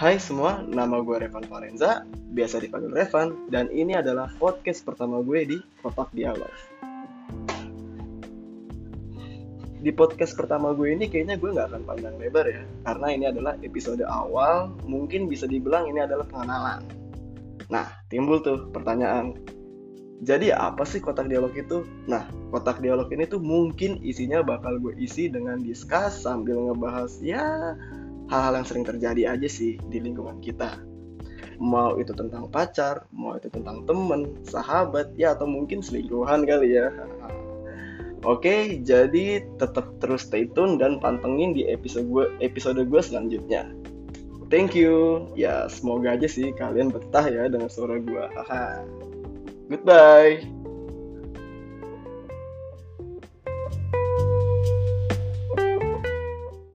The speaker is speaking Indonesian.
Hai semua, nama gue Revan Varenza, biasa dipanggil Revan, dan ini adalah podcast pertama gue di Kotak Dialog. Di podcast pertama gue ini kayaknya gue nggak akan panjang lebar ya, karena ini adalah episode awal, mungkin bisa dibilang ini adalah pengenalan. Nah, timbul tuh pertanyaan, jadi apa sih kotak dialog itu? Nah, kotak dialog ini tuh mungkin isinya bakal gue isi dengan diskus sambil ngebahas ya hal-hal yang sering terjadi aja sih di lingkungan kita. Mau itu tentang pacar, mau itu tentang temen, sahabat, ya atau mungkin selingkuhan kali ya. Oke, jadi tetap terus stay tune dan pantengin di episode gue episode gue selanjutnya. Thank you. Ya, semoga aja sih kalian betah ya dengan suara gue. Haha. Goodbye.